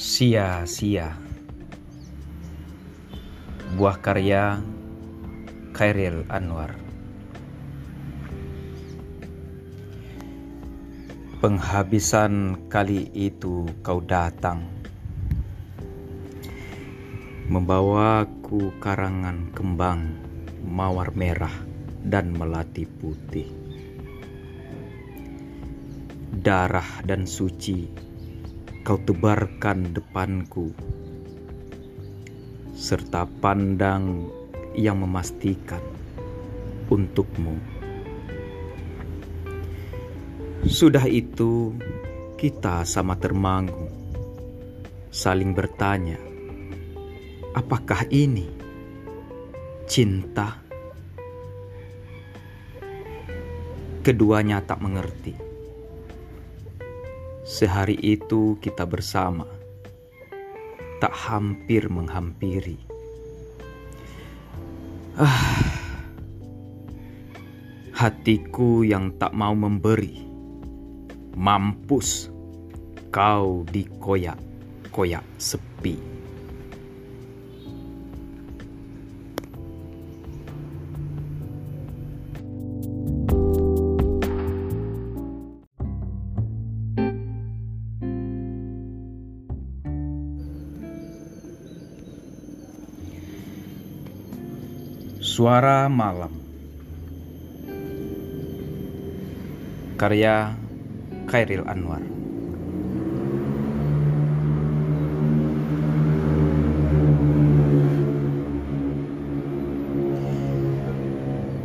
Sia-sia. Buah karya Khairil Anwar. Penghabisan kali itu kau datang. Membawaku karangan kembang mawar merah dan melati putih. Darah dan suci kau tebarkan depanku, serta pandang yang memastikan untukmu. Sudah itu, kita sama termangu, saling bertanya, apakah ini cinta? Keduanya tak mengerti Sehari itu kita bersama, tak hampir menghampiri. Ah, hatiku yang tak mau memberi, mampus kau dikoyak-koyak sepi. Suara Malam. Karya Khairil Anwar.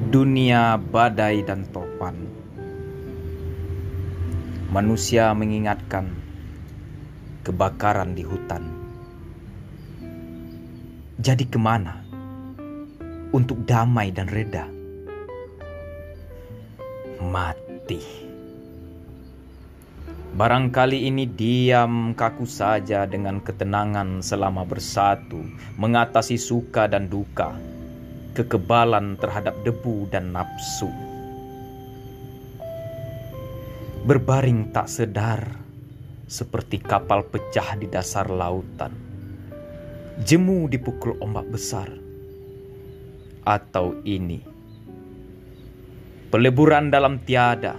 Dunia badai dan topan. Manusia mengingatkan kebakaran di hutan. Jadi ke mana? Untuk damai dan reda. Mati. Barangkali ini diam kaku saja dengan ketenangan selama bersatu, mengatasi suka dan duka, kekebalan terhadap debu dan nafsu. Berbaring tak sedar, seperti kapal pecah di dasar lautan. Jemu dipukul ombak besar atau ini. Peleburan dalam tiada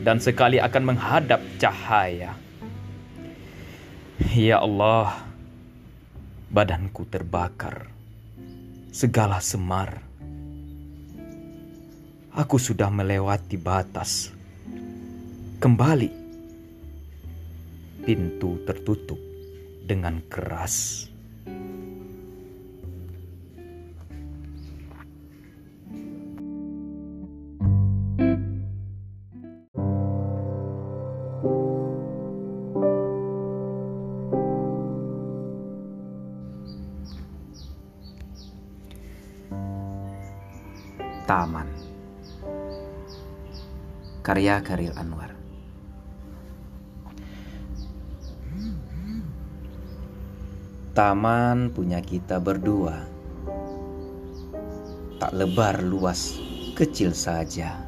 dan sekali akan menghadap cahaya. Ya Allah, badanku terbakar, segala semar. Aku sudah melewati batas. Kembali, pintu tertutup dengan keras. Taman. Karya Karil Anwar. Taman punya kita berdua. Tak lebar luas, kecil saja.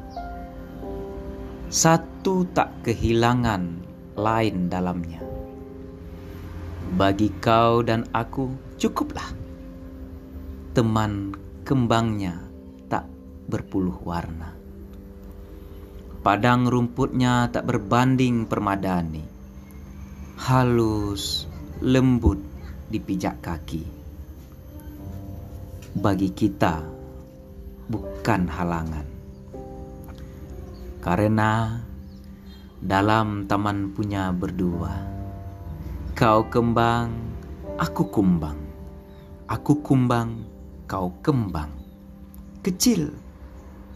Satu tak kehilangan lain dalamnya. Bagi kau dan aku cukuplah Teman kembangnya berpuluh warna. Padang rumputnya tak berbanding permadani. Halus, lembut dipijak kaki. Bagi kita bukan halangan. Karena dalam taman punya berdua. Kau kembang, aku kumbang. Aku kumbang, kau kembang. Kecil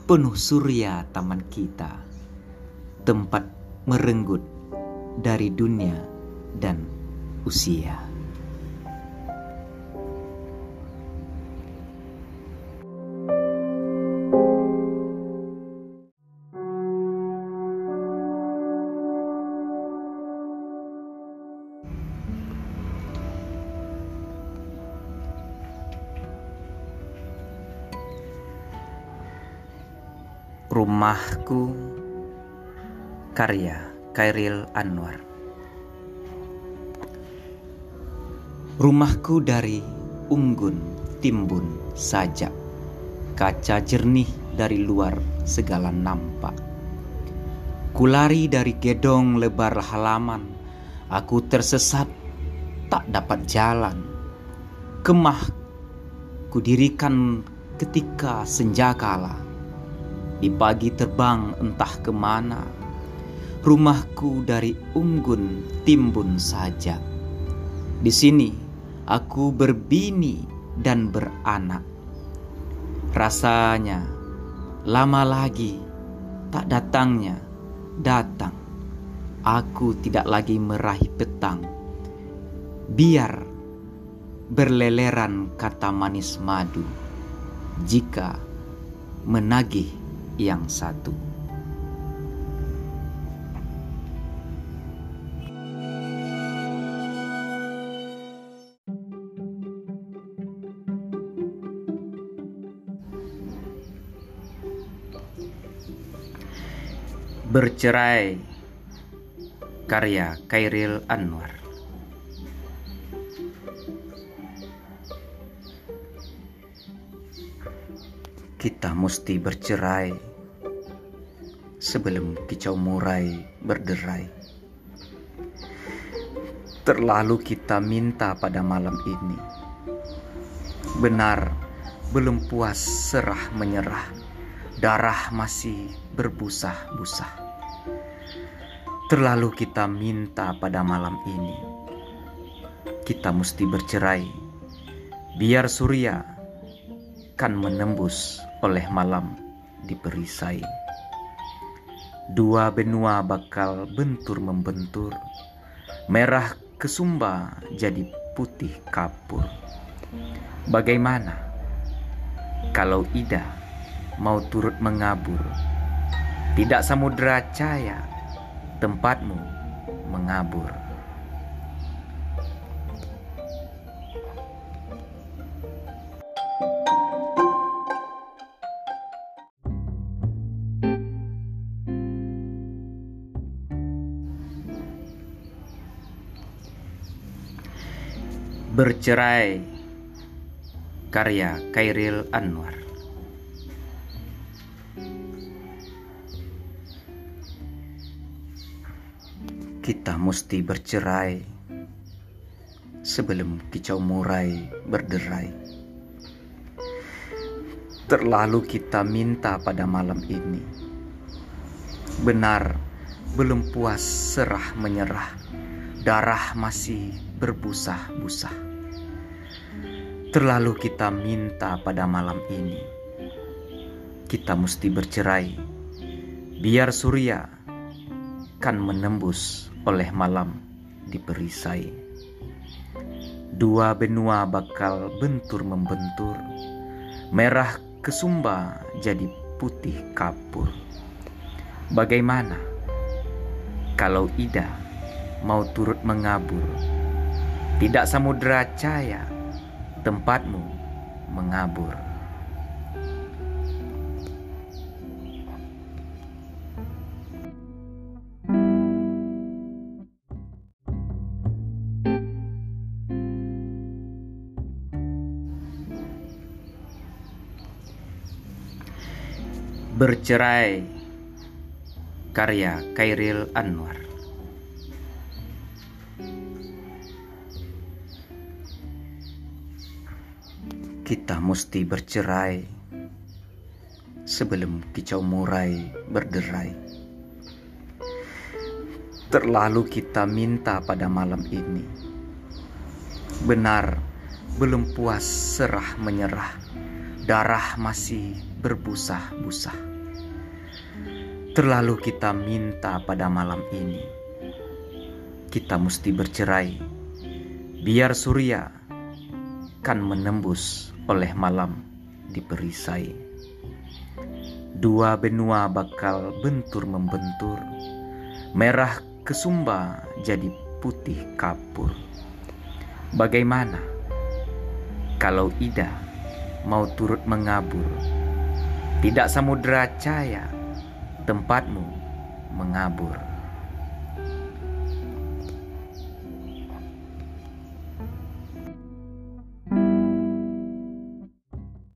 penuh surya taman kita, tempat merenggut dari dunia dan usia. Rumahku Karya Kairil Anwar Rumahku dari unggun timbun saja, kaca jernih dari luar segala nampak. Kulari dari gedong lebar halaman, aku tersesat tak dapat jalan. Kemah kudirikan ketika senja kala. Di pagi terbang entah ke mana, rumahku dari unggun timbun saja. Di sini aku berbini dan beranak. Rasanya lama lagi tak datangnya datang. Aku tidak lagi meraih petang. Biar berleleran kata manis madu jika menagih yang satu. Bercerai Karya Kairil Anwar Kita mesti bercerai Sebelum kicau murai berderai. Terlalu kita minta pada malam ini. Benar belum puas serah menyerah. Darah masih berbusah-busah. Terlalu kita minta pada malam ini, kita mesti bercerai, biar surya kan menembus oleh malam di perisai. Dua benua bakal bentur membentur, merah kesumba jadi putih kapur. Bagaimana kalau Ida mau turut mengabur. Tidak samudera cahaya tempatmu mengabur. Bercerai Karya Kairil Anwar Kita mesti bercerai sebelum kicau murai berderai. Terlalu kita minta pada malam ini. Benar, belum puas serah menyerah. Darah masih berbusah-busah. Terlalu kita minta pada malam ini. Kita mesti bercerai. Biar surya kan menembus oleh malam di perisai. Dua benua bakal bentur membentur, merah kesumba jadi putih kapur. Bagaimana kalau Ida mau turut mengabur? Tidak samudera cahaya tempatmu mengabur. Bercerai Karya Kairil Anwar Kita mesti bercerai Sebelum kicau murai berderai Terlalu kita minta pada malam ini Benar belum puas serah menyerah Darah masih berbusah-busah Terlalu kita minta pada malam ini. Kita mesti bercerai. Biar surya kan menembus oleh malam di perisai. Dua benua bakal bentur membentur. Merah kesumba jadi putih kapur. Bagaimana kalau Ida mau turut mengabur? Tidak samudera cahaya tempatmu mengabur.